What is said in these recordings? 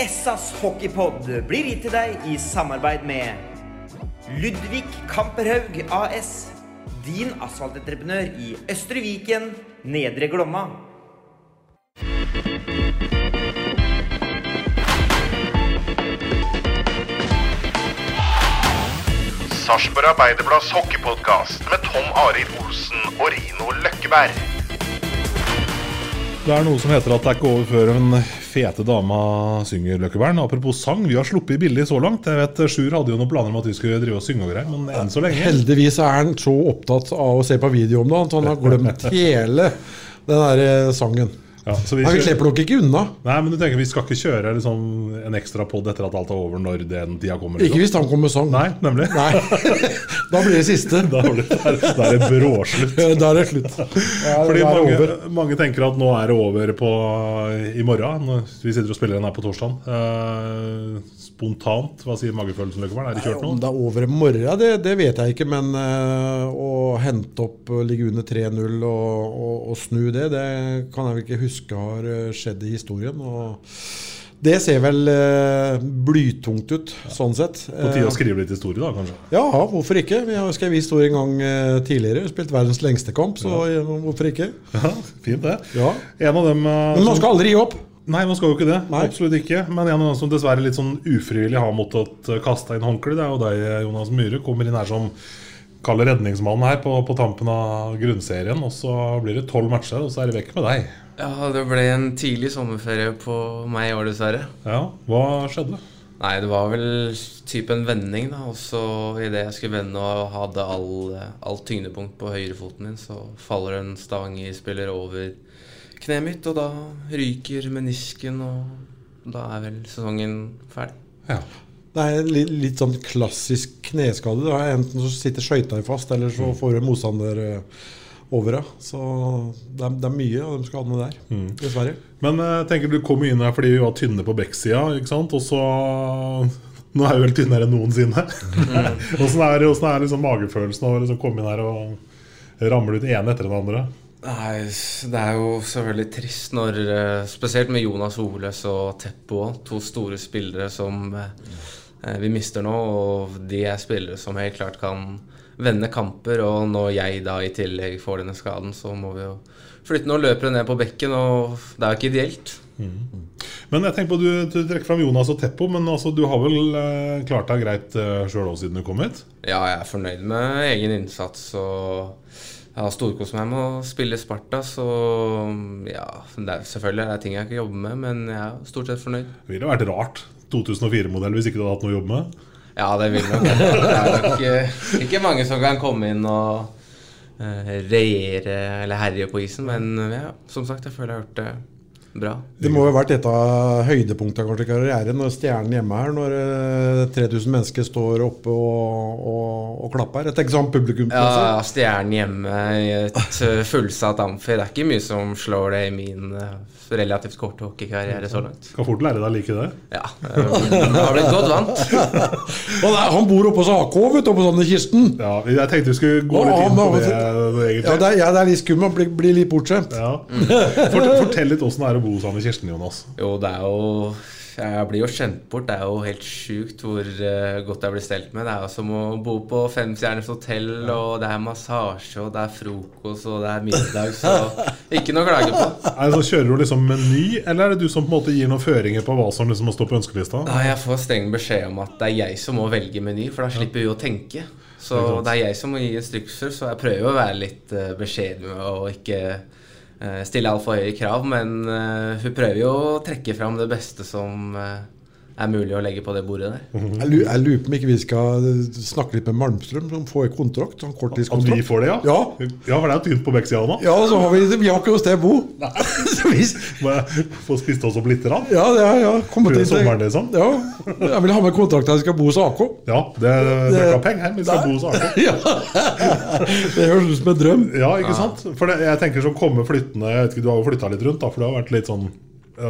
Essas hockeypod blir gitt til deg i samarbeid med Ludvig Kamperhaug AS. Din asfaltentreprenør i Østre Viken, Nedre Glomma. Sarpsborg Arbeiderblads hockeypodkast med Tom Arild Olsen og Rino Løkkeberg. Det er noe som heter at det er ikke over før en fete dama synger Løkkebern. Apropos sang, vi har sluppet billig så langt. Jeg vet Sjur hadde jo noen planer om at vi skulle drive og synge og greier, men enn så lenge Heldigvis er han så opptatt av å se på video om det at han har glemt hele den der eh, sangen. Ja, så vi, Nei, vi slipper nok ikke unna. Nei, men du tenker vi skal ikke kjøre liksom, en ekstra pod etter at alt er over, når den tida kommer? Ikke hvis han kommer med sang. Nei, nemlig. Nei. Da blir det siste. Da er det, da er det bråslutt. Da er det slutt. Ja, Fordi mange, mange tenker at nå er det over på, i morgen. Når vi sitter og spiller den her på torsdag. Eh, spontant, hva sier magefølelsen, Løkkeberg? Er det kjørt noe? Om det er over i morgen, det, det vet jeg ikke. Men eh, å hente opp ligge under 3-0 og, og, og snu det, det kan jeg vel ikke huske har eh, skjedd i historien. Og det ser vel eh, blytungt ut, sånn sett. På tide Eh, å skrive litt historie, da, kanskje? Ja, hvorfor ikke? Vi har skrevet historie en gang eh, tidligere. Spilt verdens lengste kamp, så ja. hvorfor ikke? Ja, Fint, det. Ja. En av dem eh, Men man skal aldri gi opp. Nei, man skal jo ikke det. Nei. Absolutt ikke. Men en av dem som dessverre litt sånn ufrivillig har måttet eh, kaste inn håndkle, det er jo deg, Jonas Myhre. Kommer inn her som kaller redningsmannen her på, på tampen av grunnserien. Og så blir det tolv matcher, og så er det vekk med deg. Ja, det ble en tidlig sommerferie på meg i år, dessverre. Ja, Hva skjedde? Nei, det var vel type en vending, da. Og så idet jeg skulle vende og hadde all, all tyngdepunkt på høyrefoten min, så faller en Stavanger-spiller over kneet mitt, og da ryker menisken, og da er vel sesongen ferdig. Ja. Det er en litt, litt sånn klassisk kneskade. Det er Enten så sitter skøyta fast, eller så får du motstander eh, over deg. Så det er, det er mye av de skadene der, dessverre. Men jeg tenker du kom inn her fordi vi var tynne på backsida, ikke sant? Og så Nå er vi vel tynnere enn noensinne. Åssen er, hvordan er liksom magefølelsen av å liksom komme inn her og ramle ut ene etter den andre? Nei, det er jo selvfølgelig trist når eh, Spesielt med Jonas Oles og Teppo, to store spillere som eh, vi mister nå. Og de er spillere som helt klart kan vende kamper. Og når jeg da i tillegg får denne skaden, så må vi jo flytte noen løpere ned på bekken. Og det er jo ikke ideelt. Men jeg tenker på, du, du trekker fram Jonas og Teppo, men altså, du har vel eh, klart deg greit eh, sjøl òg siden du kom hit? Ja, jeg er fornøyd med egen innsats. og jeg har storkost meg med å spille Sparta, så ja, det er, selvfølgelig er ting jeg ikke jobber med, men jeg er stort sett fornøyd. Det ville vært rart 2004-modell hvis ikke du hadde hatt noe å jobbe med. Ja, det vil nok Det er nok eh, ikke mange som kan komme inn og eh, regjere eller herje på isen, men ja, som sagt, jeg føler jeg har gjort det bra. Det må jo ha vært et av høydepunktene kanskje i karrieren, når stjernen hjemme her, når eh, 3000 mennesker står oppe og, og, og klapper. Jeg tenker sånn publikum. Ja, Stjernen hjemme i et eh, fullsatt amfi. Det er ikke mye som slår det i min eh, relativt korte hockeykarriere så langt. Kan fort lære deg å like det. Ja, eh, jeg har blitt godt vant. Og der, han bor oppe hos AK, vet du, oppe hos Anne Kirsten. Ja, jeg tenkte vi skulle gå litt inn på det, egentlig. Ja, det er, ja, det er litt skummelt å bli, bli litt bortskjemt. Ja. Fort, fortell litt åssen det er å bo sammen med Kirsten, Jonas. Jo, det er jo Jeg blir jo kjent bort. Det er jo helt sjukt hvor eh, godt jeg blir stelt med. Det er jo som å bo på femstjerners hotell, og det er massasje, og det er frokost, og det er middag, så ikke noe å klage på. Er det så Kjører du liksom meny, eller er det du som på en måte gir noen føringer på hva som liksom må stå på ønskelista? Ja, jeg får streng beskjed om at det er jeg som må velge meny, for da slipper vi å tenke. Så det er jeg som må gi instrukser, så jeg prøver å være litt uh, beskjeden å ikke stille altfor høye krav. Men eh, hun prøver jo å trekke fram det beste som, eh, er mulig å legge på det bordet der. Jeg lu- jeg lurer på om ikke vi skal snakke litt med Malmstrøm, som får en kontrakt. Sånn At korttidskontrakt. vi får det, ja? Ja. Ja, for det er tynt på backsida nå. Ja, så har vi, vi har ikke noe sted å bo. Så Må jeg få spist oss opp litt? Rann. ja, ja, ja. Kommet inn til- sommeren, liksom? Ja. Jeg vil ha med kontrakt der vi skal bo hos AK. Ja, det, det er penger her. Vi skal bo hos AK. Ja. Det høres ut som en drøm. Ja, ikke sant? For det, jeg tenker som kommer flyttende Jeg vet ikke, Du har jo flytta litt rundt, da, for det har vært litt sånn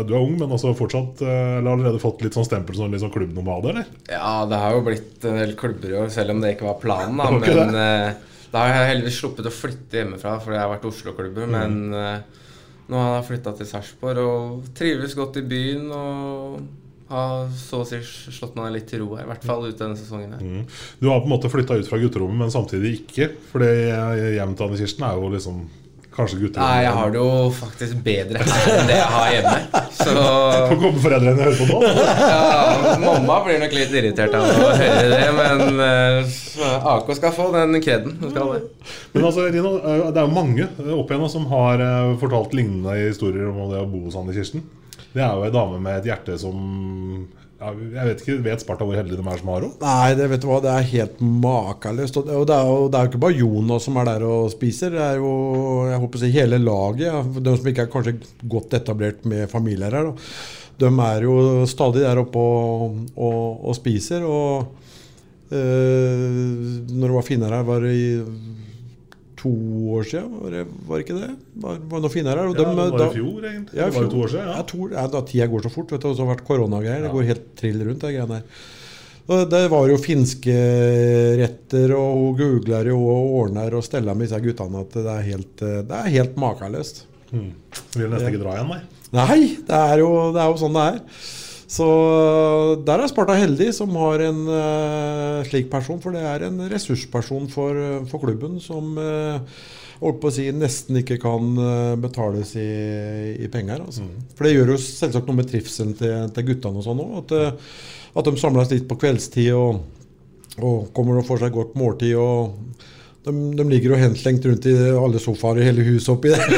Du er ung, men også fortsatt eh, Eller allerede fått litt sånn stempel som litt sånn klubbnomade, eller? Ja, det har jo blitt en del klubber i år, selv om det ikke var planen. Da. okay, Men det. da har jeg heldigvis sluppet å flytte hjemmefra, fordi jeg har vært Oslo-klubber. Mm. Men eh, nå har jeg flytta til Sarpsborg og trives godt i byen. Og har så å si slått meg litt til ro her, i hvert fall ut denne sesongen. her Mm. Du har på en måte flytta ut fra gutterommet, men samtidig ikke. For hjemmet til Anne Kirsten er jo liksom kanskje gutter Nei, jeg har det jo faktisk bedre enn det jeg har hjemme. Så kommer komme foreldrene og hører på nå. ja, mamma blir nok litt irritert av å høre det, men eh, AK skal få den kreden. Men altså, Rino, eh, det er jo mange opp igjennom som har eh, fortalt lignende historier om det å bo hos Anne Kirsten. Det er jo ei dame med et hjerte som ja, Jeg vet ikke, vet Sparta hvor heldig de er som har henne? Nei, det vet du hva, det er helt makeløst. Og jo, det er jo ikke bare Jonas som er der og spiser. Det er jo jeg håper å si, hele laget. De som ikke er kanskje godt etablert med familier her. Da. De er jo stadig der oppe og, og, og spiser. Og øh, når det var finere her, var det i to år siden, var det, var det ikke det? Var, var noe finere her? Og Ja, dem, det var da- i fjor, egentlig. Ja, Det var to år siden, ja. to, ja da, tida går så fort. Vet du, og så har det vært koronagreier. Det går helt trill rundt, de greiene der. Det var jo finske retter, og googler og ordner og steller med disse guttene at det er helt, det er helt makeløst. Hmm. Vil nesten ikke dra igjen, nei. Nei, det er, jo, det er jo sånn det er. Så der er Sparta heldig som har en uh, slik person, for det er en ressursperson for, eh, for klubben som uh, holdt på å si nesten ikke kan betales i, i penger. Altså. For det gjør jo selvsagt noe med trivselen til, til guttene og sånn òg. At, at de samles litt på kveldstid og, og kommer og får seg godt måltid. og de, de ligger jo henslengt rundt i alle sofaer i hele huset oppi der.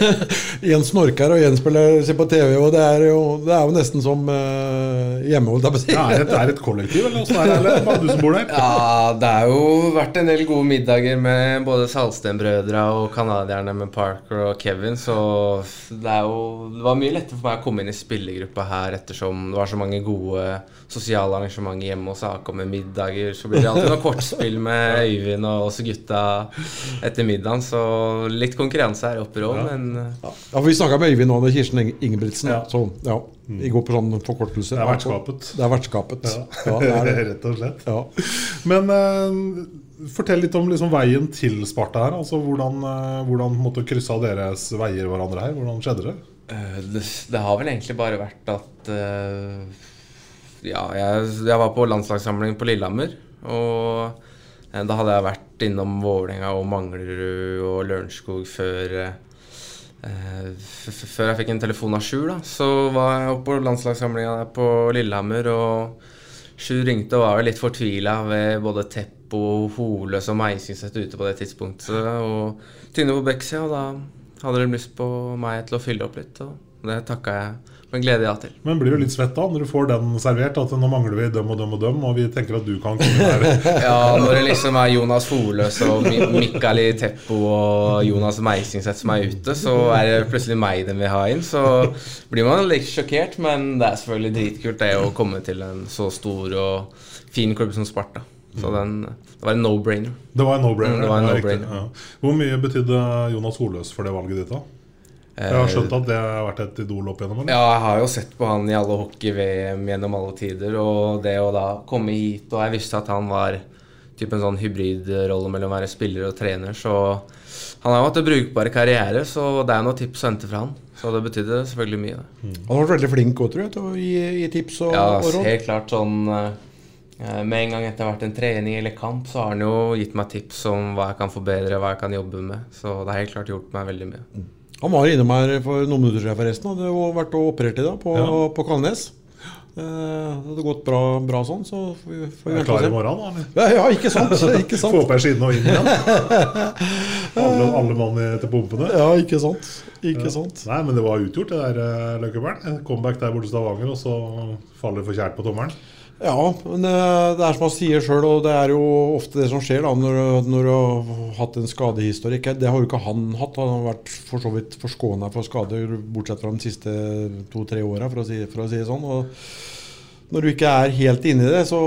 Én snorker og en spiller ser på TV, og det er jo, det er jo nesten som uh, hjemme. Ja, er det, er et kollektiv, eller åssen er det? Eller er bare du som bor der? Ja, det har jo vært en del gode middager med både Salsten-brødra og canadierne med Parker og Kevin, så det er jo Det var mye lettere for meg å komme inn i spillergruppa her ettersom det var så mange gode sosiale arrangementer hjemme hos AK med middager. Så blir det alltid noe kortspill med Øyvind og oss gutta etter middagen, så litt konkurranse her oppe òg, men Ja, for Vi snakka med Øyvind og Kirsten Ingebrigtsen. Ja. Så ja, I går på sånn forkortelse. Det er vertskapet. Det er vertskapet. Ja, Ja, det er det. Rett og slett. Ja. Men uh, fortell litt om liksom, veien til Sparta her. Altså Hvordan, uh, hvordan måtte kryssa deres veier hverandre her? Hvordan skjedde det? Eh, det, det har vel egentlig bare vært at uh, Ja, jeg, jeg var på landslagssamling på Lillehammer. Og eh, da hadde jeg vært innom Vålerenga og Manglerud og Lørenskog før eh, Før jeg fikk en telefon av Sjur, da. Så var jeg oppe på landslagssamlinga på Lillehammer, og Sjur ringte og var litt fortvila ved både Teppo, Hole og Meisingset ute på det tidspunktet. Og Tynne på Bekksida, og da hadde de lyst på meg til å fylle opp litt. Og det takka jeg med glede jeg til. Men blir du litt svett da når du får den servert? At nå mangler vi døm og døm og døm, og vi tenker at du kan komme der. Ja, når det liksom er Jonas Holøs og Mikaeli Mikael i Teppo og Jonas Meisingseth som er ute, så er det plutselig meg de vil ha inn. Så blir man litt sjokkert, men det er selvfølgelig dritkult det å komme til en så stor og fin klubb som Sparta. Så den, det var en no-brainer. Det var en no-brainer. Mm, det var en ja, no-brainer. ja. Hvor mye betydde Jonas Holøs for det valget ditt? da? Jeg har skjønt at det har vært et idol opp igjennom? eller? Ja, jeg har jo sett på han i alle hockey-VM gjennom alle tider. Og det å da komme hit Og jeg visste at han var typ en sånn hybridrolle mellom å være spiller og trener. Så han har jo hatt en brukbar karriere, så det er noen tips å hente fra han. Så det betydde selvfølgelig mye. det. Han har vært veldig flink òg, tror jeg, til å gi, gi tips og, Ja, og råd. helt klart sånn eh, Med en gang etter hvert en trening eller kamp, så har han jo gitt meg tips om hva jeg kan forbedre, hva jeg kan jobbe med. Så det har helt klart gjort meg veldig mye. Han var innom her for noen minutter siden, forresten. Hadde jo vært og operert i dag på, Ja. på Kalnes. Eh, det hadde gått bra, bra sånn, så får vi, får vi vente og klar i se. morgen, da? Ja, ja, ikke sant? Ikke sant? Få på deg skinne og inn igjen. alle, alle mann til pumpene. Ja, ikke sant. Ikke Ja. sant. Nei, men det var utgjort, det der eh, Løkkebern. Comeback der borte i Stavanger, og så faller for kjært på tommelen. Ja, men eh, det er som han sier sjøl, og det er jo ofte det som skjer da, når, når du har hatt en skadehistorikk. Det har jo ikke han hatt. Han har vært for så vidt forskåna for skader, bortsett fra de siste to-tre åra, for, si- for å si det sånn. Og når du ikke er helt inni det, så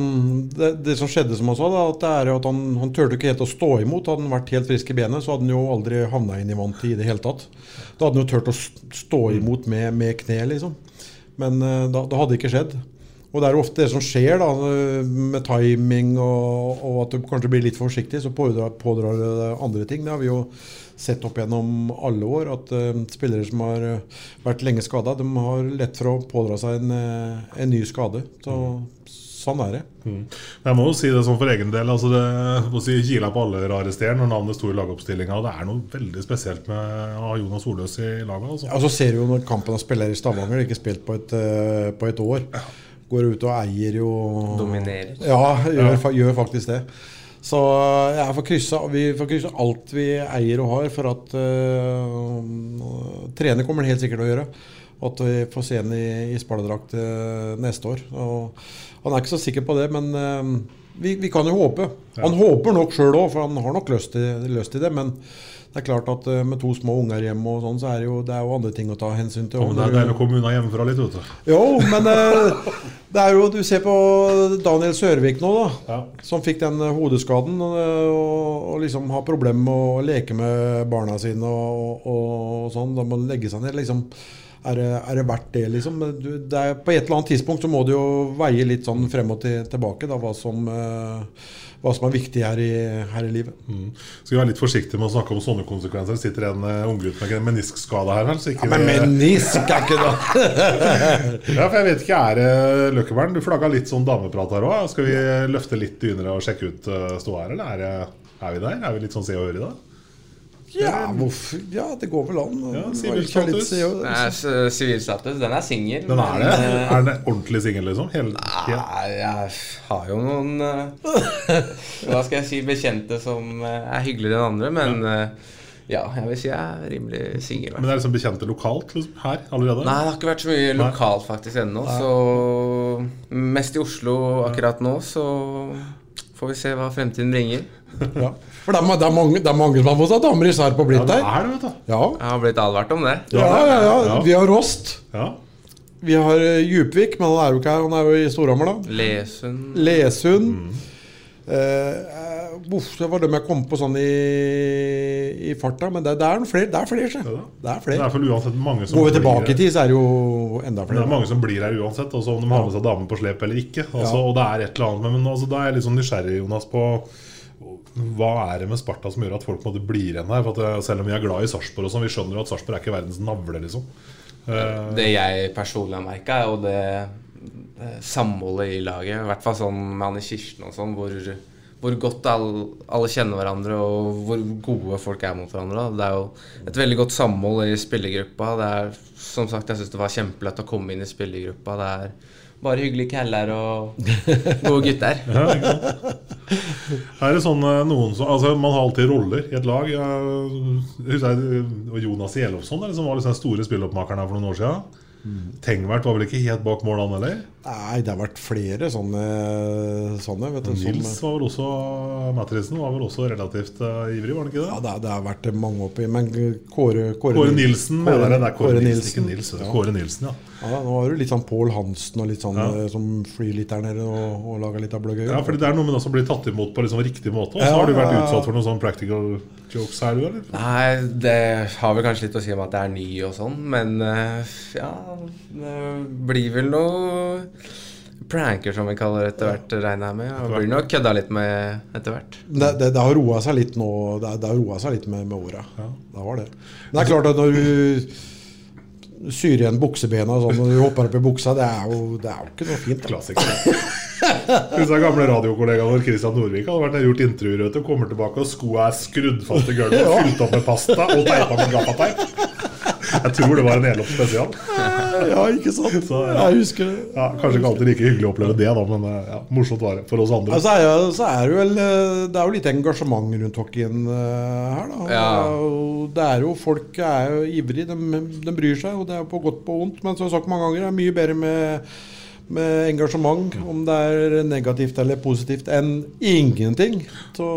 mm, Det, det som skjedde, som han sa, da, at det er at han, han turte ikke helt å stå imot. Hadde han vært helt frisk i benet, så hadde han jo aldri havna inn i vantet i det hele tatt. Da hadde han jo turt å stå imot med, med kne, liksom. Men eh, da, da hadde det ikke skjedd. Og det er ofte det som skjer da, med timing og, og at du kanskje blir litt forsiktig, så pådrar, pådrar det andre ting. Det har vi jo sett opp gjennom alle år, at uh, spillere som har eh, vært lenge skada, de har lett for å pådra seg en, eh, en ny skade. Så sånn er det. Mm. Jeg må jo si det sånn for egen del. Altså det, må si, Kila på alle rare steder når navnet sto i lagoppstillinga. Det er noe veldig spesielt med å ha Jonas Soløs i laget. Altså. Ja, så ser du jo når kampen han spiller i Stavanger, ikke spilt på et, på et år. Går ut og eier jo Dominerer. Ja, gjør, Ja. gjør faktisk det. Så jeg får krysse, vi får krysse alt vi eier og har, for at uh, Trene kommer han helt sikkert til å gjøre. Og at vi får se ham i, i spalledrakt eh, neste år. Og han er ikke så sikker på det, men uh, vi, vi kan jo håpe. Han håper nok sjøl òg, for han har nok lyst til, lyst til det. Men det er klart at eh, med to små unger hjemme og sånn, så er det, jo, det er jo andre ting å ta hensyn til. Ja, men det er deilig å komme unna hjemmefra litt, vet du. Jo, men eh, det er jo Du ser på Daniel Sørvik nå, da. Som fikk den eh, hodeskaden. Og, og, liksom har problemer med å leke med barna sine og, og, og sånn. Da må han legge seg ned. liksom er det, er det verdt det, liksom? Du, det er, på et eller annet tidspunkt så må du jo veie litt sånn frem og til, tilbake da, hva, som, eh, hva som er viktig her i, her i livet. Mm. Skal være litt forsiktige med å snakke om sånne konsekvenser. Det sitter en uh, unggutt med en meniskskade her. vel, Ja, men menisk er ikke det! ja, for jeg vet ikke, er Løkkebern? Du flagga litt sånn dameprat her òg. Skal vi løfte litt dynere og sjekke ut uh, ståa her, eller er, er vi der? Er vi litt sånn se og høre i dag? Ja, hvorfor? ja, det går vel an. Ja, Sivilstatus. var sivil ikke litt status. se og- Nei, s- Sivil status, den er singel. Den er det? men, eh, Er den ordentlig singel, liksom? Hele. Nei, jeg har jo noen eh, Hva skal jeg si bekjente som eh, er hyggeligere enn andre, men ja, jeg vil si jeg er rimelig singel. Men det er liksom bekjente lokalt liksom, her allerede? Nei, det har ikke vært så mye Nei. lokalt faktisk ennå. Så mest i Oslo akkurat nå, så får vi se hva fremtiden bringer. Ja. For det er, det, er mange, det er mange som har fått seg damer i Sarp og blitt der. er det, vet du. Ja. Jeg har blitt advart om det. Ja, ja, ja. Vi har Rost. Ja. Vi har eh, Djupvik, men han er jo ikke her. Han er jo i Storhamar, da. Lesund. Lesund. Mm. Eh, eh, uff, det var dem jeg kom på sånn i, i farta. Men det, det er flere. Det er flere. Det er Det er flere. for uansett mange som Går vi tilbake i tid, så er det jo enda flere. det er mange som blir her uansett, også om de har med seg damen på slep eller ikke. Altså, Ja. Og det er et eller annet Men altså, da er jeg litt sånn nysgjerrig, Jonas, på hva er det med Sparta som gjør at folk måtte en igjen her? For at eh, Selv om vi er glad i Sarpsborg, og sånn, vi skjønner jo at Sarpsborg er ikke verdens navle, liksom. Uh, Det jeg personlig har merka, er jo det samholdet i laget. I hvert fall sånn med Anne Kirsten og sånn, hvor, hvor godt alle, alle kjenner hverandre, og hvor gode folk er mot hverandre. da. Det er jo et veldig godt samhold i spillergruppa. Det er, som sagt, jeg syns det var kjempelett å komme inn i spillergruppa. Det er bare hyggelige kæller og gode gutter. Ja. Er det sånn eh, noen som Altså Man har alltid roller i et lag. Jeg jeg, Jonas Jelofsson, som var liksom den store spilloppmakeren her for noen år siden. Tengvert var vel ikke helt bak mål, han heller? Nei, det har vært flere sånne. sånne vet du, som- Nils var vel også Matrisen var vel også relativt uh, ivrig, var han ikke det? Ja, det, det har vært mange oppi. Men Kåre Kåre, Kåre Nilsen, Kåre, mener jeg. Det er Kåre, Kåre Nilsen, Nils. Kåre Nilsen, ja. Ja, nå har du litt sånn Pål Hansen og litt sånn Ja. eh, som flyr litt der nede og, og lager litt av bløgøy. Ja, fordi Det er noe med det som blir tatt imot på liksom riktig måte. Og så Ja, har du vært ja, ja. utsatt for noe sånn practical jokes her, du, eller? Nei, det har vel kanskje litt å si om at det er ny og sånn, men eh, ja Det blir vel noe pranker, som vi kaller det etter hvert, regner jeg med. Og blir nok kødda litt med etter hvert. Det, det, det har roa seg litt nå. Det, det har roa seg litt med, med åra. Det har det. Men det er klart at når du syr igjen buksebena og sånn, og du hopper opp i buksa, det er jo, det er jo ikke noe fint. Klassiker. Jeg gamle radiokollegaen vår Christian Nordvik hadde vært og gjort intervjuer vet du, kommer tilbake, og skoa er skrudd fast i gulvet, Ja. fylt opp med pasta og teipa med gaffateip. Jeg tror det var en Elof spesial. Ja, ikke sant? Så, ja. Jeg husker det. Ja, kanskje ikke alltid like hyggelig å oppleve det, da, men eh, ja, morsomt var det for oss andre. Altså, så er det, vel, eh, det er jo litt engasjement rundt hockeyen eh, her. Da. Ja. Det, er jo, Folk er jo ivrige, de, de bryr seg. Og det er på godt på vondt. Men som jeg har sagt mange ganger, det er mye bedre med, med engasjement, om det er negativt eller positivt, enn ingenting. Så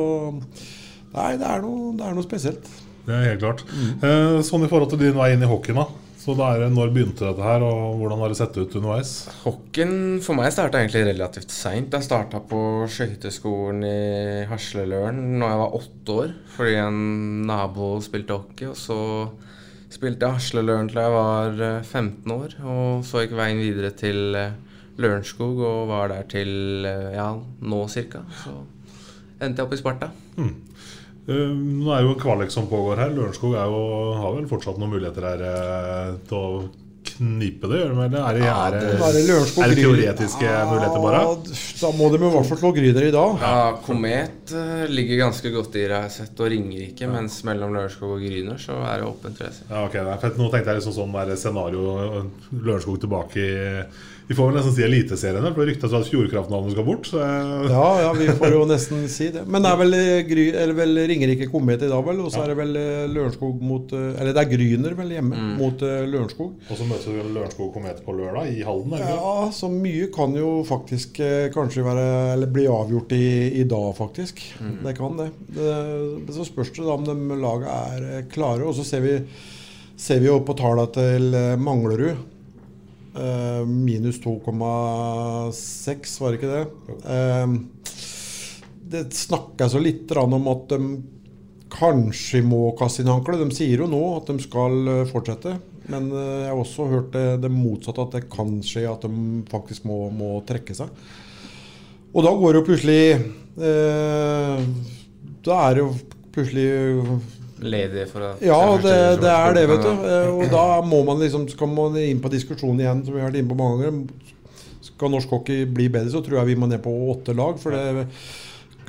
nei, det er noe, det er noe spesielt. Det er helt klart. Eh, sånn i forhold til din vei inn i hockeyen, da. Så det er, Når begynte dette her, og hvordan har det sett ut underveis? Hockeyen for meg starta egentlig relativt seint. Jeg starta på skøyteskolen i Hasleløren når jeg var åtte år, fordi en nabo spilte hockey. Og så spilte jeg Hasleløren til jeg var eh, 15 år, og så gikk veien videre til eh, Lørenskog og var der til eh, ja, nå cirka. Så endte jeg opp i Sparta. Mm. nå er jo en kvalik som pågår her. Lørenskog er jo, har vel fortsatt noen muligheter her eh, til å knipe det? Gjør de, eller er det, er det, er det er det teoretiske teoretiske muligheter bare? Da må de i hvert fall slå Gryner i dag. Ja, Komet eh, ligger ganske godt i det jeg har sett, og Ringerike. Mens mellom Lørenskog og Gryner så er det åpent race. Ja, okay, Nå tenkte jeg liksom sånn der scenario Lørenskog tilbake i Vi får vel nesten si Eliteseriene, for det ryktes at Fjordkraftnavnet skal bort. Så Ja, ja, vi får jo nesten si det. Men det er vel, eh, Gry, eller vel Ringerike Komet i dag, vel? Og så er det vel eh, Lørenskog mot eh, Eller det er Gryner vel hjemme mot eh, Lørenskog. Og så møtes vi Lørenskog Komet på lørdag i Halden. Eller? Ja, så mye kan jo faktisk kanskje være Eller bli avgjort i, i dag, faktisk. Det kan det. det. Så spørs det da om de laga er klare. Og så ser vi, ser vi jo på tallene til Manglerud. Eh, minus 2,6, var det ikke det? Eh, det jeg så litt om at de kanskje må kaste inn håndkle. De sier jo nå at de skal eh, fortsette. Men jeg har også hørt det, det motsatte, at det kan skje at de faktisk må, må trekke seg. Og da går det jo plutselig eh, Da er det jo plutselig Ledig for å Ja, det, det er det, vet du. Eh, Og da må man liksom skal man inn på diskusjonen igjen, som vi har vært inne på mange ganger. Skal norsk hockey bli bedre, så tror jeg vi må ned på åtte lag. For det,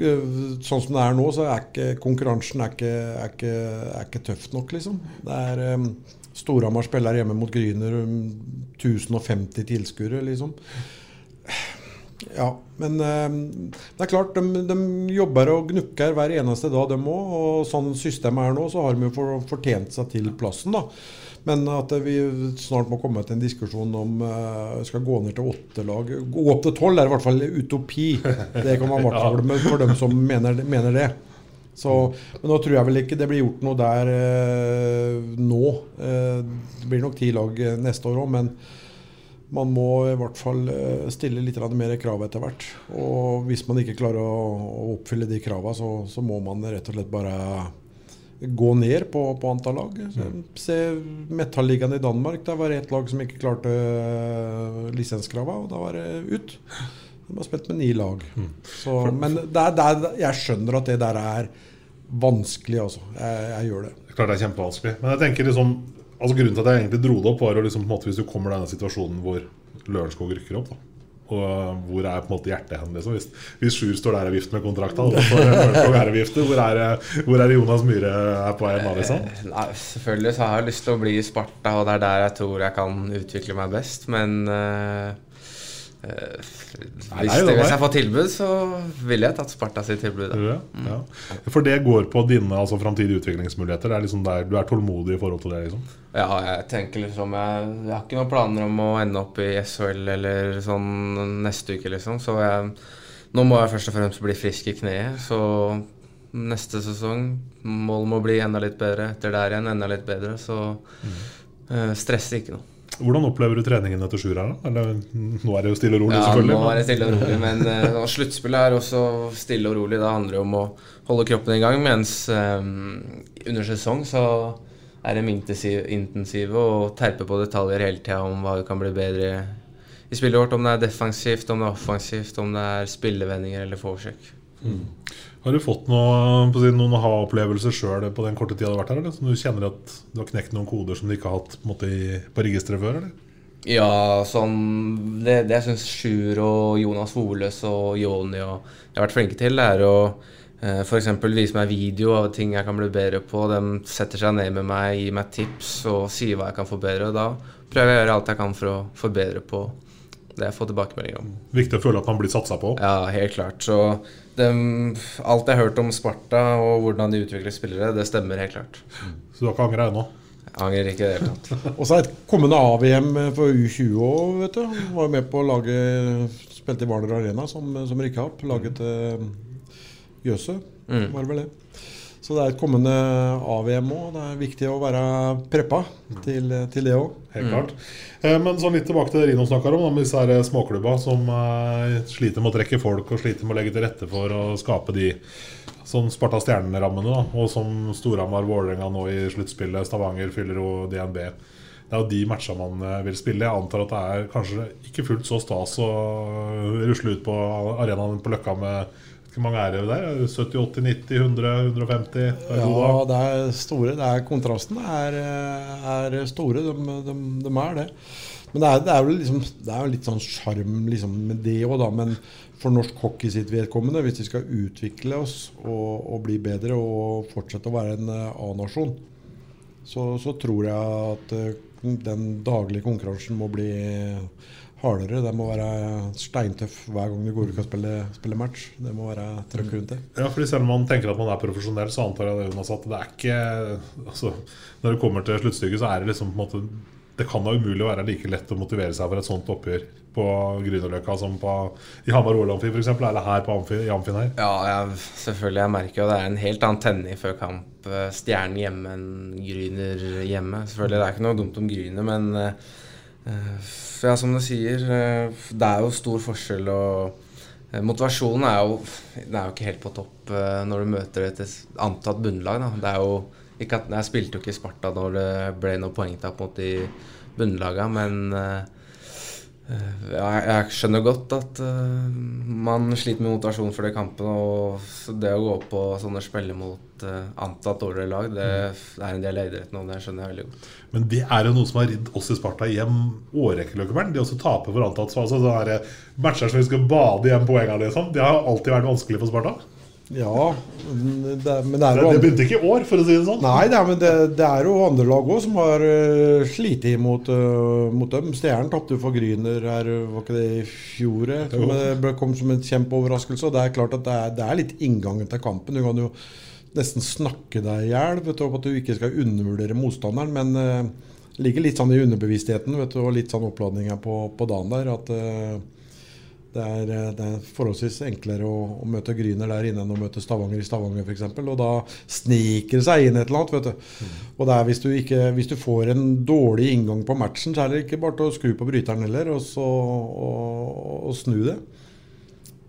eh, sånn som det er nå, så er ikke konkurransen er ikke, er ikke, er ikke tøft nok, liksom. Det er um, Storhamar spiller hjemme mot Gryner, um, 1050 tilskuere, liksom. Ja, men eh, det er klart, de, de jobber og gnukker hver eneste dag, de òg. Og sånn systemet er nå, så har de jo for, fortjent seg til plassen, da. Men at vi snart må komme til en diskusjon om uh, skal gå ned til åtte lag. Gå opp til tolv er i hvert fall utopi. Det kan man i hvert fall for dem som mener, mener det. Så, men nå tror jeg vel ikke det blir gjort noe der uh, nå. Uh, det blir nok ti lag neste år òg, men man må i hvert fall eh, stille litt mer krav etter hvert. Og hvis man ikke klarer å, oppfylle de kravene, så, så må man rett og slett bare gå ned på, på antall lag. Så, Se Metalligaen i Danmark. Der var det ett lag som ikke klarte uh, lisenskravene, og da var det ut. De har spilt med ni lag. Så, men det er, det er, jeg skjønner at det der er vanskelig, altså. Jeg, jeg gjør det. Klart det er kjempevanskelig. Men jeg tenker liksom Altså Grunnen til at jeg egentlig dro det opp, var jo liksom på en måte hvis du kommer i denne situasjonen hvor Lørenskog rykker opp. da Og hvor er på en måte hjertet hen? Liksom? Hvis, hvis Sjur står der og vifter med kontrakta, hvor det- hvor er Jonas Myhre er på vei nå, liksom? Eh, Nei, selvfølgelig så har jeg lyst til å bli i Sparta, og det er der jeg tror jeg kan utvikle meg best. Men eh, eh, hvis, nei, det, hvis jeg får tilbud, så ville jeg tatt Sparta sitt tilbud. Ja? Ja. For det går på dine altså, framtidige utviklingsmuligheter? Er liksom der, du er tålmodig i forhold til det? liksom Ja, jeg tenker liksom jeg, jeg har ikke noen planer om å ende opp i SHL eller sånn neste uke, liksom. Så jeg, nå må jeg først og fremst bli frisk i kneet. Så neste sesong målet må bli enda litt bedre. Etter der igjen enda litt bedre. Så eh, stress ikke noe. Hvordan opplever du treningen etter sjuer her? da? Eller, nå er det jo stille og rolig, Ja, selvfølgelig. nå er det stille og rolig, men uh, sluttspillet er også stille og rolig. Det handler jo om å holde kroppen i gang, mens um, under sesong så er de intensive, og terper på detaljer hele tida om hva vi kan bli bedre i, spillet vårt. Om det er defensivt, om det er offensivt, om det er spillevendinger eller forsøk. Har du fått noe, noen aha-opplevelser sjøl på den korte tida du har vært her? Eller? Som du kjenner at du har knekt noen koder som du ikke har hatt på, måte, på registeret før? Eller? Ja, sånn Det, det jeg syns Sjur og Jonas Holes og Joni og jeg har vært flinke til, er å eh, F.eks. vise meg video av ting jeg kan bli bedre på. De setter seg ned med meg, gir meg tips og sier hva jeg kan forbedre. Da prøver jeg å gjøre alt jeg kan for å forbedre på det jeg får tilbakemeldinger om. Viktig å føle at man blir satsa på. Ja, helt klart. Så dem- alt jeg har hørt om Sparta og hvordan de utvikler spillere, det stemmer helt klart. Så du har ikke angra ennå? Angrer ikke i det hele tatt. Og så er et kommende AVM for U20 òg, vet du. Han var med på å lage Spilte i Hvaler Arena som, som rykka opp. Laget eh, Jøse, Mm. var det vel det. Så det er et kommende AVM òg. Det er viktig å være preppa til, til det òg. Helt klart. Eh, Men sånn litt tilbake til det Rino snakker om, med disse her småklubba som eh, sliter med å trekke folk og sliter med å legge til rette for å skape de sånn Sparta Stjernen-rammene, og som Storhamar Vålerenga nå i sluttspillet, Stavanger fyller jo DNB. Det er jo de matcha man eh, vil spille. Jeg antar at det er kanskje ikke fullt så stas å rusle ut på arenaen på Løkka med Hvor mange er det der? 70, 80, 90, 100, 150? Det er god Ja, det er store. Det er, kontrasten er, er store. De, de, de er det. Men det er, det er jo liksom, det er litt sånn sjarm liksom, med det òg, da. Men for norsk hockey sitt vedkommende, hvis vi skal utvikle oss og, og bli bedre og fortsette å være en eh, A-nasjon, så, så tror jeg at eh, den daglige konkurransen må bli hardere. Det må være steintøff hver gang du går ut og spiller, spiller match. Det må være trøkk rundt det. Ja, fordi Selv om man tenker at man er profesjonell, så antar jeg det, Jonas, at det er ikke altså, Når det kommer til sluttstykket, så er det liksom på en måte Det kan da umulig være like lett å motivere seg for et sånt oppgjør på Grünerløkka som på, i Hamar OL Amfi f.eks., eller her på Amfi, i Amfin her. Ja, jeg, selvfølgelig. Jeg merker jo det er en helt annen tenning før kamp. Stjernen hjemme enn Gryner hjemme. Selvfølgelig, Det er ikke noe dumt om Gryner, men eh, ja, som du sier, eh, det er jo stor forskjell. og eh, Motivasjonen er jo, er jo ikke helt på topp eh, når du møter et antatt bunnlag. Da. Det er jo ikke at, jeg spilte jo ikke i Sparta når det ble noe poengtap mot de bunnlaga, men eh, Eh, Ja, jeg skjønner godt at uh, man sliter med motivasjon for de kampene. Og det å gå på sånne spiller mot uh, antatt dårligere lag, det, det er en del av idretten, og det skjønner jeg veldig godt. Men det er jo noe som har ridd oss i Sparta hjem årrekke. De også taper for antatt. Så altså, det her matcher som vi skal bade hjem poengene, liksom, det har alltid vært vanskelig for Sparta. Ja, men det, men det er jo det begynte ikke i år, for å si det sånn. Nei, det er, men det, det er jo andre lag òg som har uh, slitt imot uh, mot dem. Stjernen tapte jo for Gryner her, var ikke det i fjor? eh, det kom som en kjempeoverraskelse. Og det er klart at det er, det er litt inngangen til kampen. Du kan jo nesten snakke deg i hjel om at du ikke skal undervurdere motstanderen. Men uh, ligger litt sånn i underbevisstheten vet du, og litt sånn oppladning her på, på dagen der. at uh, det er, eh, det er forholdsvis enklere å, å møte Gryner der inne enn å møte Stavanger i Stavanger f.eks. Og da sniker det seg inn et eller annet. vet du. Og det er hvis du, ikke, hvis du får en dårlig inngang på matchen, så er det ikke bare til å skru på bryteren heller og, så, og, og snu det.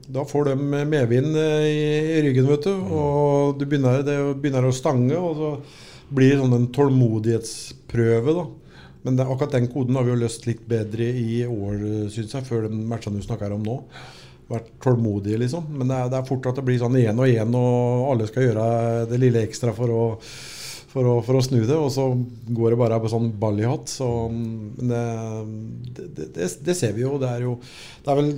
Da får de medvind eh, i, ryggen, vet du. Og du begynner, det begynner å stange, og så blir det sånn en tålmodighetsprøve. da. Men det, akkurat den koden har vi jo løst litt bedre i år, syns jeg, før de matchene du snakker om nå. Vært tålmodige, liksom. Men det er, det er fort at det blir sånn én og én, og alle skal gjøre det lille ekstra for å, for å, for å snu det. Og så går det bare på sånn ball i hatt. Så, men det, det, det, det ser vi jo. Det er jo Det er vel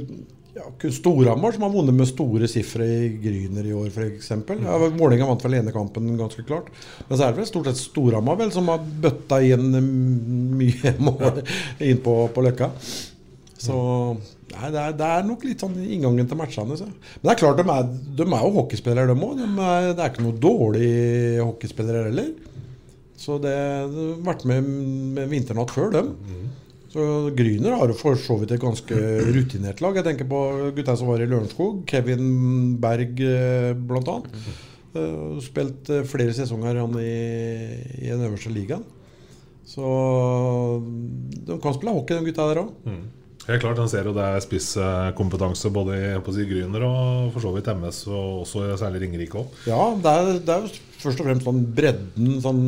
ja, Storhamar som har vunnet med store sifre i Gryner i år, f.eks. Ja, Vålerenga vant vel ene kampen ganske klart. Men så er det vel stort sett Storhamar vel som har bøtta inn mm, mye mål inn på, på Løkka. Så nei, det, er, det er nok litt sånn inngangen til matchene. Så. Men det er klart, de er, de er jo hockeyspillere, de òg. De det er ikke noe dårlige hockeyspillere heller. Så det de har vært med med vinternatt før, dem. Så Gryner har jo for så vidt et ganske rutinert lag. Jeg tenker på gutta som var i Lørenskog. Kevin Berg eh, blant annet. Eh, Spilt eh, flere sesonger han i, i den øverste ligaen. Så de kan spille hockey, de gutta der òg. Helt klart, Han ser jo det er spisskompetanse både i si, Gryner og for så vidt MS, og også særlig Ringerike òg. Ja, det er, det er jo først og fremst sånn bredden sånn,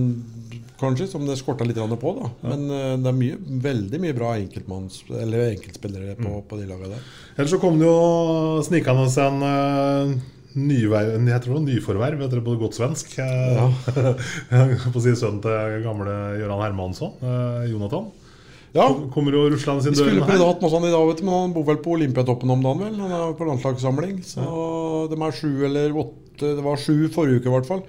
kanskje, som det skorta litt på. da. Men eh, det er mye, veldig mye bra enkeltspillere på, på de lagene der. Ellers så kom det jo snikende en uh, nyverv, jeg tror det var nyforverv, på godt svensk. Ja. på å si sønnen til gamle Gøran Hermansson, eh, Jonathan. Ja. Kom- Kommer jo Russland sin Vi skulle døren prøvd å her. hatt noe sånt i dag, vet du, men han bor vel på Olympiatoppen om dagen, vel? Han er på landslagssamling. Så de er sju eller åtte Det var sju forrige uke, i hvert fall.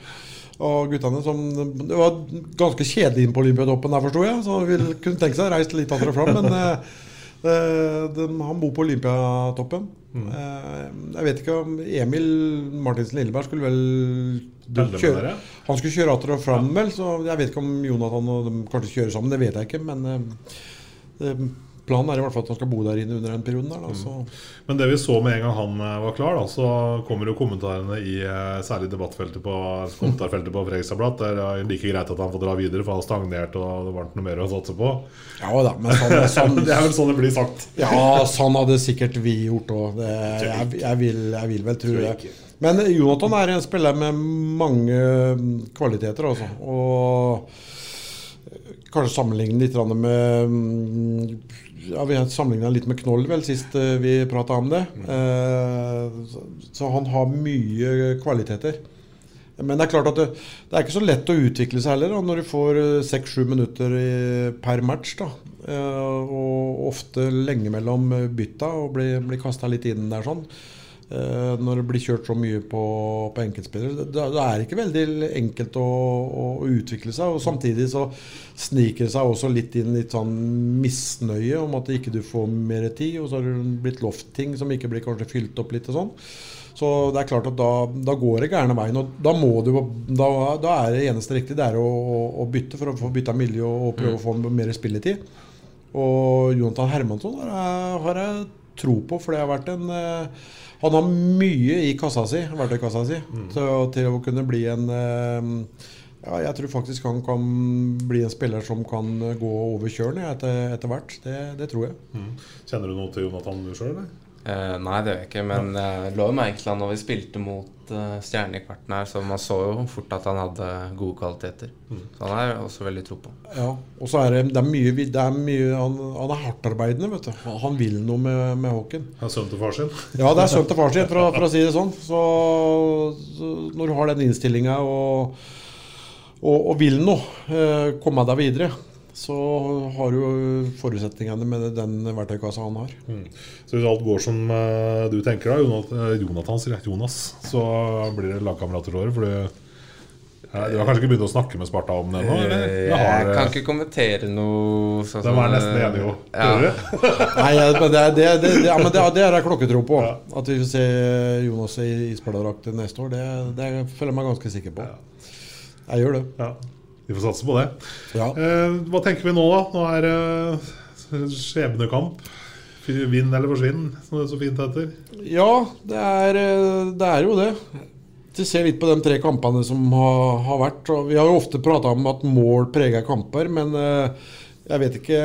Og guttene som Det var ganske kjedelig inn på Olympiatoppen der, forsto jeg. Så vi kunne tenke seg å reise litt attera fram, men eh, de, han bor på Olympiatoppen. Mm. Eh, jeg vet ikke om Emil Martinsen Lilleberg skulle vel kjøre? Han skulle kjøre atter og fram, vel, så jeg vet ikke om Jonathan og de kanskje kjører sammen. Det vet jeg ikke, men eh, eh, planen er i hvert fall at han skal bo der inne under den perioden. der da, så Men det vi så med en gang han eh, var klar, da, så kommer jo kommentarene i eh, særlig debattfeltet på kommentarfeltet på Fredrikstad. Det er like greit at han får dra videre, for han har stagnert og det var ikke noe mer å satse på. Ja da, men sånn, sånn det er vel sånn det blir sagt. Ja, sånn hadde sikkert vi gjort òg. Jeg, jeg, vil- jeg vil vel tro det. Men Jonathan er en spiller med mange mm, kvaliteter, altså. Og kanskje sammenligne litt med mm, ja, Vi har sammenligna litt med Knoll vel sist eh, vi prata om det. Eh, så- han har mye kvaliteter. Men det er klart at det, det er ikke så lett å utvikle seg heller da, når du får seks-sju minutter per match. da. Eh, og ofte lenge mellom bytta og blir, blir kasta litt inn der sånn. Eh, når det blir kjørt så mye på, på enkeltspillere. Det, det er ikke veldig enkelt å, å, utvikle seg. Og samtidig så sniker det seg også litt inn litt sånn misnøye om at ikke du får mer tid. Og så har det blitt lovt ting som ikke blir kanskje fylt opp litt og sånn. Så det er klart at da, da går det gærne veien. Og da må du Da, da er det eneste riktige det er å, å, å bytte for å få bytta miljø og prøve å få mer spilletid. Og Jonathan Hermansson har jeg tro på, for det har vært en eh, Han har mye i kassa si, verktøykassa si til, til å kunne bli en eh, ja, jeg tror faktisk han kan bli en spiller som kan gå over kjølen etter, etter hvert. Det, det tror jeg. Mm. Kjenner du noe til Jonathan du sjøl, eller? Eh, nei, det gjør jeg ikke. Men jeg lå jo egentlig når vi spilte mot uh, Stjerne i kvarten her, så man så jo fort at han hadde gode kvaliteter. Så han er også veldig tro på. Ja, og så er det, det er mye, det er mye han, han er hardtarbeidende, vet du. Han- vil noe med, med Håken. Han er sønnen til far sin. Ja, det er sønnen til far sin, for, for å si det sånn. Så, så når du har den innstillinga og, og, og vil noe, eh, komme deg videre, så har du jo forutsetningene med den verktøykassa han har. Mm. Så hvis alt går som eh, du tenker, da, Jonathan, eh, sier jeg, Jonas, så blir det lagkamerater året. For du, har kanskje ikke begynt å snakke med Sparta om det ennå? Eh, har, Jeg kan ikke kommentere noe sånn De er nesten enige, jo. Ja. Nei, ja, men det, det, det, ja, men det, det er jeg klokketro på. At vi får se Jonas i isbjørndrakt neste år, det, det føler jeg meg ganske sikker på. Jeg gjør det. Ja, vi får satse på det. Ja. Eh, hva tenker vi nå, da? Nå er det eh, skjebnekamp. Vinn eller forsvinn, som det er så fint heter. Ja, det er, eh, det er jo det. Vi ser litt på de tre kampene som har, har vært Vi har jo ofte prata om at mål preger kamper, men eh, jeg vet ikke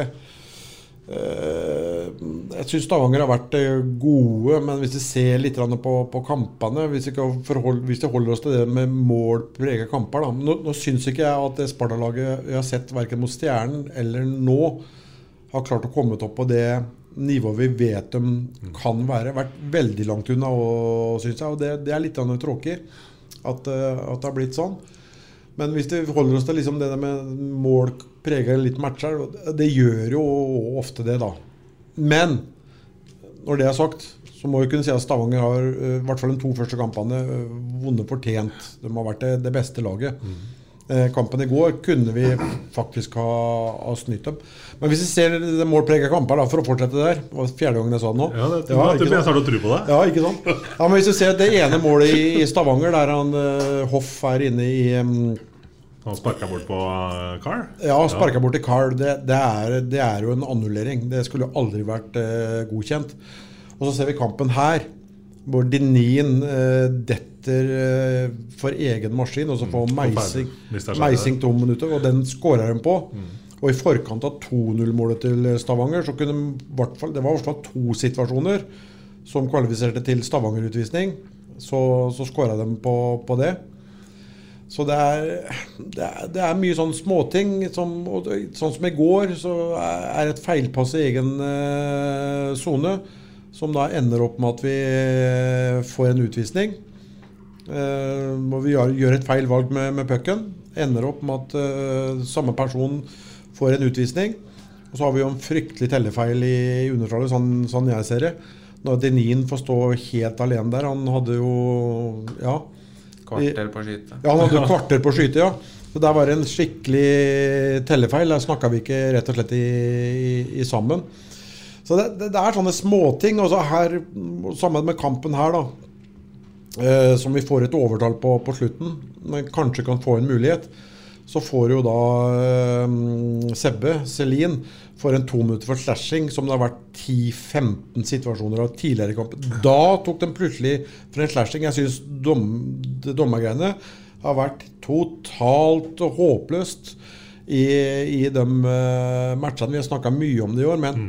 Jeg syns Stavanger har vært eh, gode, men hvis vi ser litt på, på kampene hvis vi, kan forhold, hvis vi holder oss til det med mål prega kamper da. Nå, nå syns ikke jeg at det Sparta-laget vi har sett verken mot Stjernen eller nå, har klart å komme opp på det nivået vi vet de kan være. Vært veldig langt unna, syns jeg. Og det, det er litt tråkig at, eh, at det har blitt sånn. Men hvis vi holder oss til liksom det der med mål preger litt matcher, og det- det gjør jo ofte det, da. Men når det er sagt, så må vi kunne si at Stavanger har eh, i hvert fall de to første kampene eh, vunnet fortjent. De har vært det, det beste laget. Mm. Kampen i går kunne vi faktisk ha, ha snytt dem. Men hvis vi ser det målprega kamper, da, for å fortsette der Det var fjerde gangen jeg sa det nå. Ja, det, Ja, det, jeg starter å tro på det. Ja, ikke sant? Ja, men Hvis vi ser det ene målet i, i Stavanger, der han eh, Hoff er inne i Han sparka bort på eh, Carl. Ja, sparka bort til Carl. Det, det, er, det er jo en annullering. Det skulle jo aldri vært eh, godkjent. Og så ser vi kampen her, hvor Denin eh, detter eh, for egen maskin, og så får Meising, Meising to minutter, og den skårer de på. Og i forkant av 2-0-målet til Stavanger, så kunne hvert fall, det var i hvert fall to situasjoner som kvalifiserte til Stavanger-utvisning. Så, så skåra de på, på det. Så det er, det er, det er mye sånn småting. Som, og sånn som i går, så er et feilpass i egen eh, sone. som da ender opp med at vi eh, får en utvisning. Eh, hvor vi gjør, gjør et feil valg med, med pucken. Ender opp med at eh, samme person får en utvisning. Og så har vi jo en fryktelig tellefeil i undertallet, sånn, sånn jeg ser det. Når Denin får stå helt alene der. Han hadde jo Ja. Kvarter på skyte. Ja, han hadde kvarter på skyte, ja. Så der var det en skikkelig tellefeil. Der snakka vi ikke rett og slett i, i, i sammen. Så det, det, det er sånne småting. Og så her, sammen med kampen her, da. Eh, som vi får et overtall på på slutten, men kanskje kan få en mulighet. Så får jo da eh, Sebbe, Selin, for en to minutter for slashing, som det har vært 10-15 situasjoner av tidligere i kampen. Da tok de plutselig for en slashing. Jeg syns dom, dommergreiene har vært totalt håpløst i, i de uh, matchene. Vi har snakka mye om det i år, men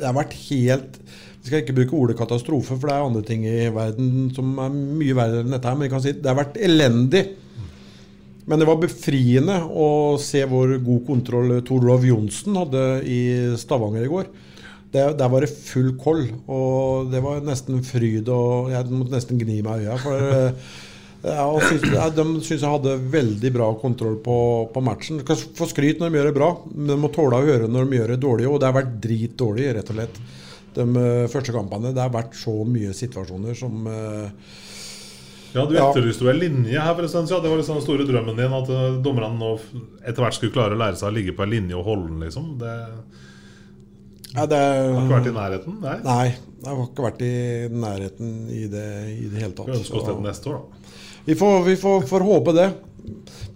det har vært helt Vi skal ikke bruke ordet katastrofe, for det er andre ting i verden som er mye verre enn dette. her, Men vi kan si det har vært elendig. Men det var befriende å se hvor god kontroll Torlov Johnsen hadde i Stavanger i går. Det, der var det full koll, og det var nesten fryd. og Jeg måtte nesten gni meg i øya. For ja, synes, ja, de syns jeg hadde veldig bra kontroll på, på matchen. De skal få skryt når de gjør det bra, men de må tåle å høre når de gjør det dårlig. Og det har vært dritdårlig, rett og slett. De uh, første kampene. Det har vært så mye situasjoner som uh, ja, Du etterlyste en linje her. for en stund siden. Det var liksom den store drømmen din at uh, dommerne nå etter hvert skulle klare å lære seg å ligge på en linje og holde den. liksom Det ja, det har ikke vært i nærheten? Nei. Nei, det har ikke vært i nærheten i det, i det hele tatt. Vi ønsker oss det neste år, da. Vi får, vi får, får håpe det.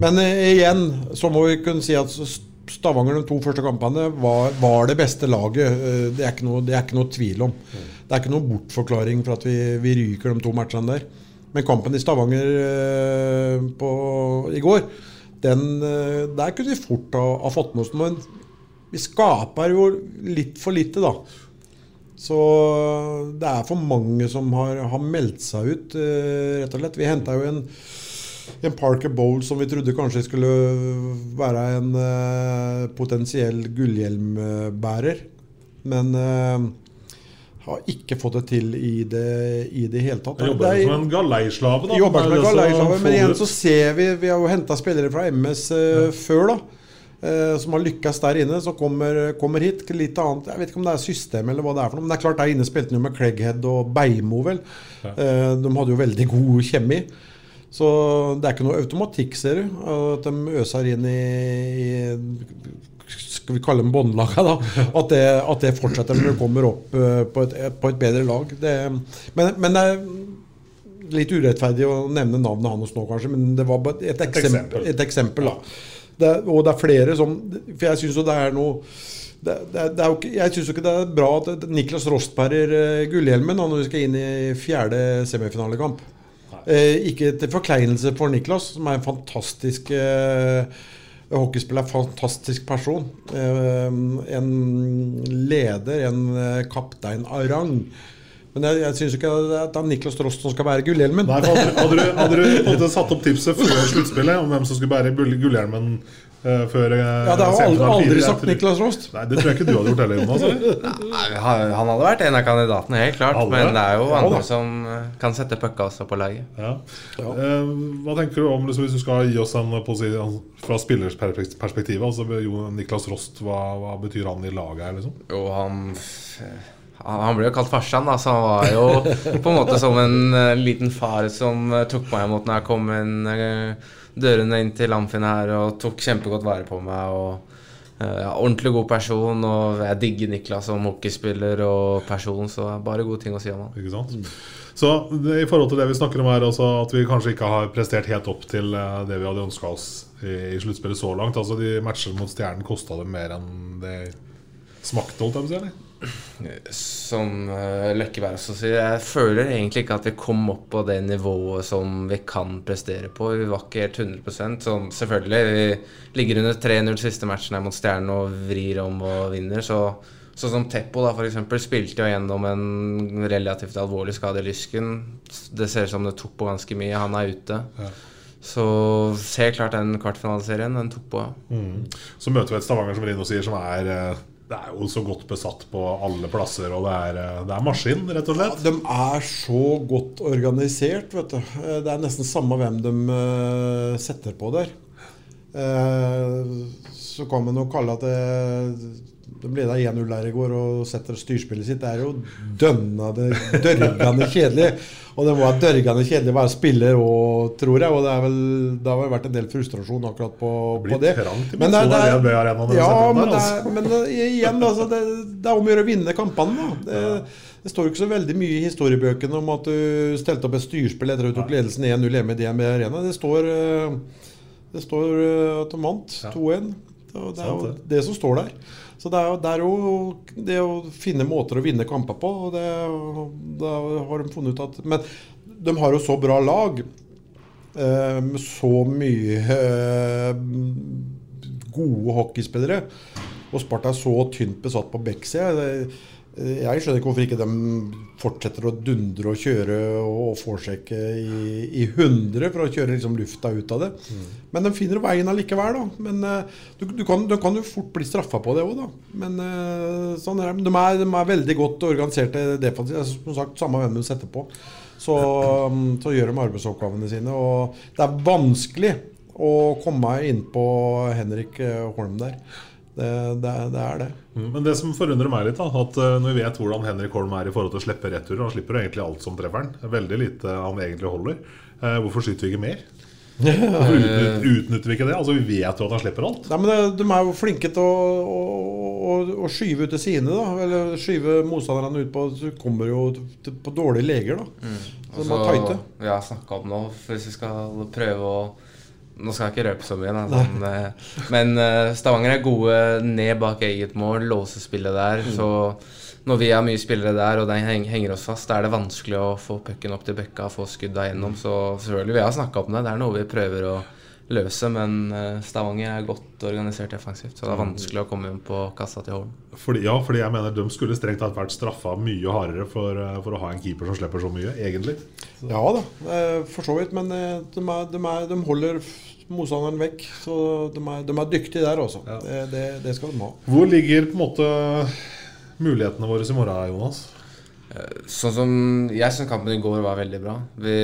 Men uh, igjen så må vi kunne si at Stavanger de to første kampene var, var det beste laget. Uh, det, er noe, det, er ikke noe, tvil om. Det er ikke noe bortforklaring for at vi, vi ryker de to matchene der. Men kampen i Stavanger uh, på, i går, den, der kunne vi fort ha, ha fått med oss noe. Men vi skaper jo litt for lite, da. Så det er for mange som har, har meldt seg ut, eh, rett og slett. Vi henta jo en, en, Parker Bowl som vi trodde kanskje skulle være en eh, potensiell gullhjelmbærer. Men eh, har ikke fått det til i det, i det hele tatt. Jeg jobber som en galeislave, da. Jobber som en galeislave, men igjen så ser vi Vi har jo henta spillere fra MS eh, ja. før, da som har lykkes der inne, som kommer, kommer, hit. Litt annet, Jeg vet ikke om det er system eller hva det er for noe. Men det er klart der inne spilte de med Cleghead og Beimo, vel. Ja. De hadde jo veldig god kjemi. Så det er ikke noe automatikk, ser du. At de øser inn i, i Skal vi kalle dem båndlaga, da. At det, at det, fortsetter når du kommer opp på et, på et bedre lag. Det, men, men det er litt urettferdig å nevne navnet hans nå, kanskje, men det var bare et, eksempel. Et eksempel da. Det, og det er flere som For jeg syns jo det er noe det, det, det er jeg syns ikke det er bra at Niklas Rost bærer uh, gullhjelmen når vi skal inn i fjerde semifinalekamp. Uh, ikke til forkleinelse for Niklas, som er en fantastisk uh, hockeyspiller, fantastisk person. en leder, en kaptein av rang. Men jeg, jeg syns ikke at det er Niklas Trost som skal bære gullhjelmen. Nei, hadde, hadde, du, hadde, du, satt opp tipset før sluttspillet om hvem som skulle bære gullhjelmen før uh, Ja, Det har jeg aldri, aldri sagt Niklas Rost. Nei, Det tror jeg ikke du hadde gjort heller, Jonas. Nei, han hadde vært en av kandidatene, helt klart. Alle? Men det er jo andre ja, som eh, kan sette pucka også på laget. Ja. Ja. Uh, hva tenker du om liksom, hvis du skal gi oss en fra spillers perspektiv? Altså, Niklas Rost, hva, hva betyr han i laget her, liksom? Jo, han han ble jo kalt farsan, da, så han var jo på en måte som en liten far som tok meg imot når jeg kom uh, dørene inn til Amfin her og tok kjempegodt vare på meg. og ja, Ordentlig god person, og jeg digger Niklas som hockeyspiller og person, så bare gode ting å si om han. Ikke sant? Så i forhold til det vi snakker om her, altså at vi kanskje ikke har prestert helt opp til det vi hadde ønska oss i, i sluttspillet så langt. Altså De matchene mot Stjernen kosta det mer enn det smakte, holdt jeg på å si? Som Løkkeberg også sier, jeg føler egentlig ikke at vi kom opp på det nivået som vi kan prestere på. Vi var ikke helt 100% sånn, Selvfølgelig, vi ligger under 3-0 siste matchen her mot Stjernen og vrir om og vinner. Så, sånn som Teppo da for eksempel, spilte jo gjennom en relativt alvorlig skade i lysken. Det ser ut som det tok på ganske mye. Han er ute. Ja. Så ser klart den kvartfinaliserien. Den tok på. Mm. Så møter vi et Stavanger som Rino sier, som er uh det er jo så godt besatt på alle plasser, og det er, eh, det er maskin, rett og slett. Ja, de er så godt organisert, vet du. Eh, det er nesten samme hvem de uh, setter på der. Så kan man jo kalle at det, de leda 1-0 der i går og setter styrspillet sitt. Det er jo dønnende, dørgende kjedelig. Og det var dørgende kjedelig å være spiller òg, tror jeg. Og det, vel, det, har vel vært en del frustrasjon akkurat på, på det. trangt Men det, det, ja, der, altså. igjen, altså, det, det er om å gjøre å vinne kampene. Da. Det, det står ikke så veldig mye i historiebøkene om at du stelte opp et styrspill etter at du tok ledelsen 1-0 hjemme i DNB Arena. Det står, eh, det står eh, at de vant 2-1. Det er jo det. det som står der. Så det er, jo, det er jo det å finne måter å vinne kamper på. Og det, det, har de funnet ut at Men de har jo så bra lag. eh, Med så mye eh, gode hockeyspillere. Og Sparta er så tynt besatt på backsida. Jeg skjønner ikke hvorfor ikke de fortsetter å dundre og kjøre og forsjekke i, i 100 for å kjøre liksom lufta ut av det. Men de finner veien allikevel, da. Men eh, du, du, kan, du kan jo fort bli straffa på det òg, da. Men eh, sånn er. De er, de er veldig godt organiserte defensivt. Altså, Som sagt, samme hvem du setter på. Så, um, så gjør de arbeidsoppgavene sine. Og det er vanskelig å komme inn på Henrik eh, Holm der. Det, det, det er det. Mm, Men det som forundrer meg litt, da, at eh, når vi vet hvordan Henrik Holm er i forhold til å slippe returer Han slipper egentlig alt som treffer han. Veldig lite han egentlig holder. Eh, hvorfor skyter vi ikke mer? Hvorfor utnytter, utnytter vi ikke det? Altså Vi vet jo at han slipper alt. Nei, men det, De er jo flinke til å, å, å, å skyve ut til sine, da. Eller skyve motstanderne ut på Så kommer jo til, på dårlige leger, da. Så de må tighte. vi har snakka om nå, hvis vi skal prøve å Nå skal jeg ikke røpe så mye, da, sånn, eh, men eh, Stavanger er gode ned bak eget mål, låse spillet der. Mm. Så når vi har mye spillere der, og den henger oss fast, da er det vanskelig å få pucken opp til bøkka, få skudda gjennom. Så selvfølgelig, vi har snakka om det. Det er noe vi prøver å løse, men eh, Stavanger er godt organisert defensivt, så det er vanskelig å komme inn på kassa til Holm. Fordi, ja, fordi jeg mener de skulle strengt tatt vært straffa mye hardere for, eh, for å ha en keeper som slipper så mye, egentlig. Ja da, eh, for så vidt. Men de, er, de, er, de holder motstanderen vekk. Så de er, de er dyktige der også. Det, det, det skal de ha. Hvor ligger på en måte mulighetene våre i morgen, Jonas? Sånn som Jeg syns kampen i går var veldig bra. Vi,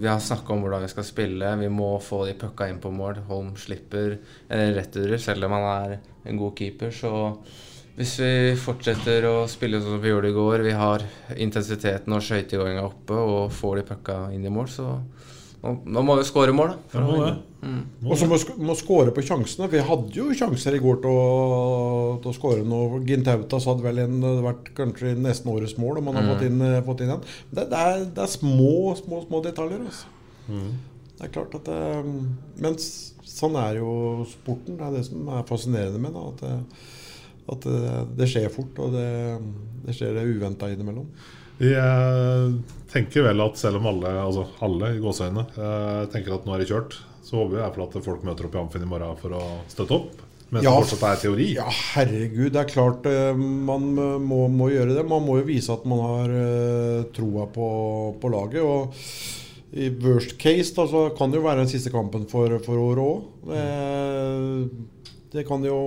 vi har snakka om hvordan vi skal spille. Vi må få de pucka inn på mål. Holm slipper returer, selv om han er en god keeper. Så hvis vi fortsetter å spille sånn som vi gjorde i går, vi har intensiteten og skøytegåinga oppe og får de pucka inn i mål, så nå, må vi skåre mål, da. å. Og så må, vi må skåre på sjansene. Vi hadde jo sjanser i går til å, til å skåre noe. Gintautas hadde vel en, det vært kanskje nesten årets mål om han har Mm. fått, inn, eh, fått inn en. Det, det, er, det er små, små små detaljer. Altså. Mm. Det er klart at det, Men sånn er jo sporten. Det er det som er fascinerende med da, At, det, at det, det skjer fort, og det, det skjer uventa innimellom. Jeg tenker vel at selv om alle, altså alle i gåseøynene, eh, tenker at nå er det kjørt, så håper jeg i hvert fall at folk møter opp i Amfinn i morgen for å støtte opp. Mens Ja. det fortsatt er teori. Ja, herregud. Det er klart eh, man må, må gjøre det. Man må jo vise at man har eh, troa på, på laget. Og i worst case da, så kan det jo være den siste kampen for, for året òg. Det, det kan det jo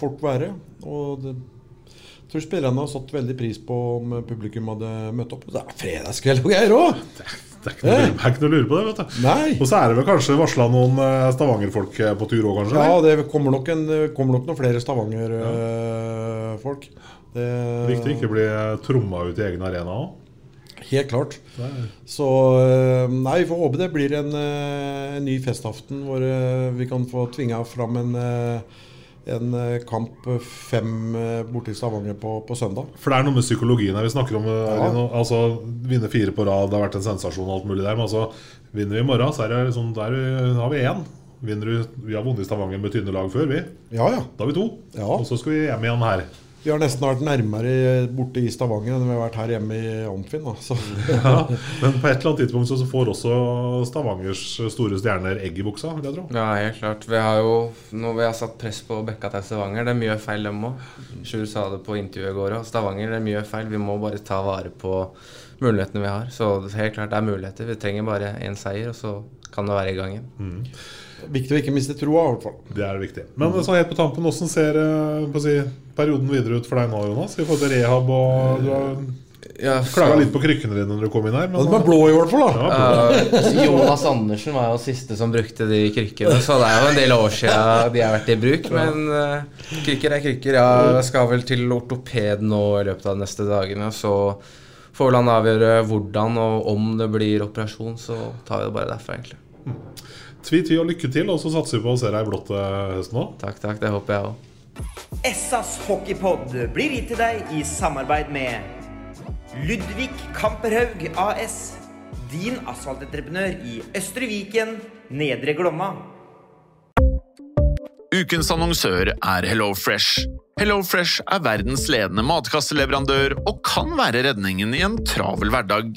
fort være. Og det, tror spillerne har satt veldig pris på om publikum hadde møtt opp. Det er fredagskveld og greier òg! Det er ikke noe, det er ikke noe å lure på det. vet du Nei. Og så er det vel kanskje varsla noen eh, Stavanger-folk eh, på tur òg, kanskje? Ja, det kommer nok, en, kommer nok noen flere Stavanger-folk. Viktig ikke bli tromma ut i egen arena òg. Helt klart. Så eh, Nei, vi får håpe det blir en, eh, en ny festaften hvor eh, vi kan få tvinga fram en, eh, en eh, kamp fem eh, borte i Stavanger på, på søndag. For det er noe med psykologien her vi snakker om. eh, Ja. Altså, Vinne fire på rad, det har vært en sensasjon og alt mulig der. Men altså, vinner vi i morgen, så er det liksom, der har vi én. Vinner du Vi har vunnet i Stavanger med tynne lag før, vi. Ja, ja. Da har vi to. Ja. Og så skal vi hjem igjen her. Vi har nesten vært nærmere borte i Stavanger enn vi har vært her hjemme i Amfin. Ja, men på et eller annet tidspunkt så så får også Stavangers store stjerner egg i buksa, vil jeg tro. Ja, helt klart. Vi har jo når vi har satt press på bekka til Stavanger, det er mye feil dem òg. Sjur sa det på intervjuet i går òg. Stavanger det er mye feil. Vi må bare ta vare på mulighetene vi har. Så helt klart det er muligheter. Vi trenger bare én seier, og så kan det være i gang igjen. Viktig å ikke miste troa, i hvert fall. Det er viktig. Men sånn helt på tampen, hvordan ser eh, på å si, perioden videre ut for deg nå, Jonas? I forhold til rehab og du har Ja, Klaga litt på krykkene dine når du kom inn her. Ja, de er blå i hvert fall, da. Ja. Eh, Jonas Andersen var jo siste som brukte de krykkene, så det er jo en del år siden de har vært i bruk. Men uh, krykker er krykker. Jeg skal vel til ortoped nå i løpet av de neste dagene, så får vel han avgjøre hvordan og om det blir operasjon, så tar vi det bare derfra, egentlig. Tvi, tvi og lykke til, og så satser vi på å se deg i blått til høsten òg. Takk, takk. Det håper jeg òg. Essas hockeypod blir gitt til deg i samarbeid med Ludvig Kamperhaug AS. Din asfaltentreprenør i Østre Viken, Nedre Glomma. Ukens annonsør er HelloFresh. HelloFresh er verdens ledende matkasseleverandør og kan være redningen i en travel hverdag.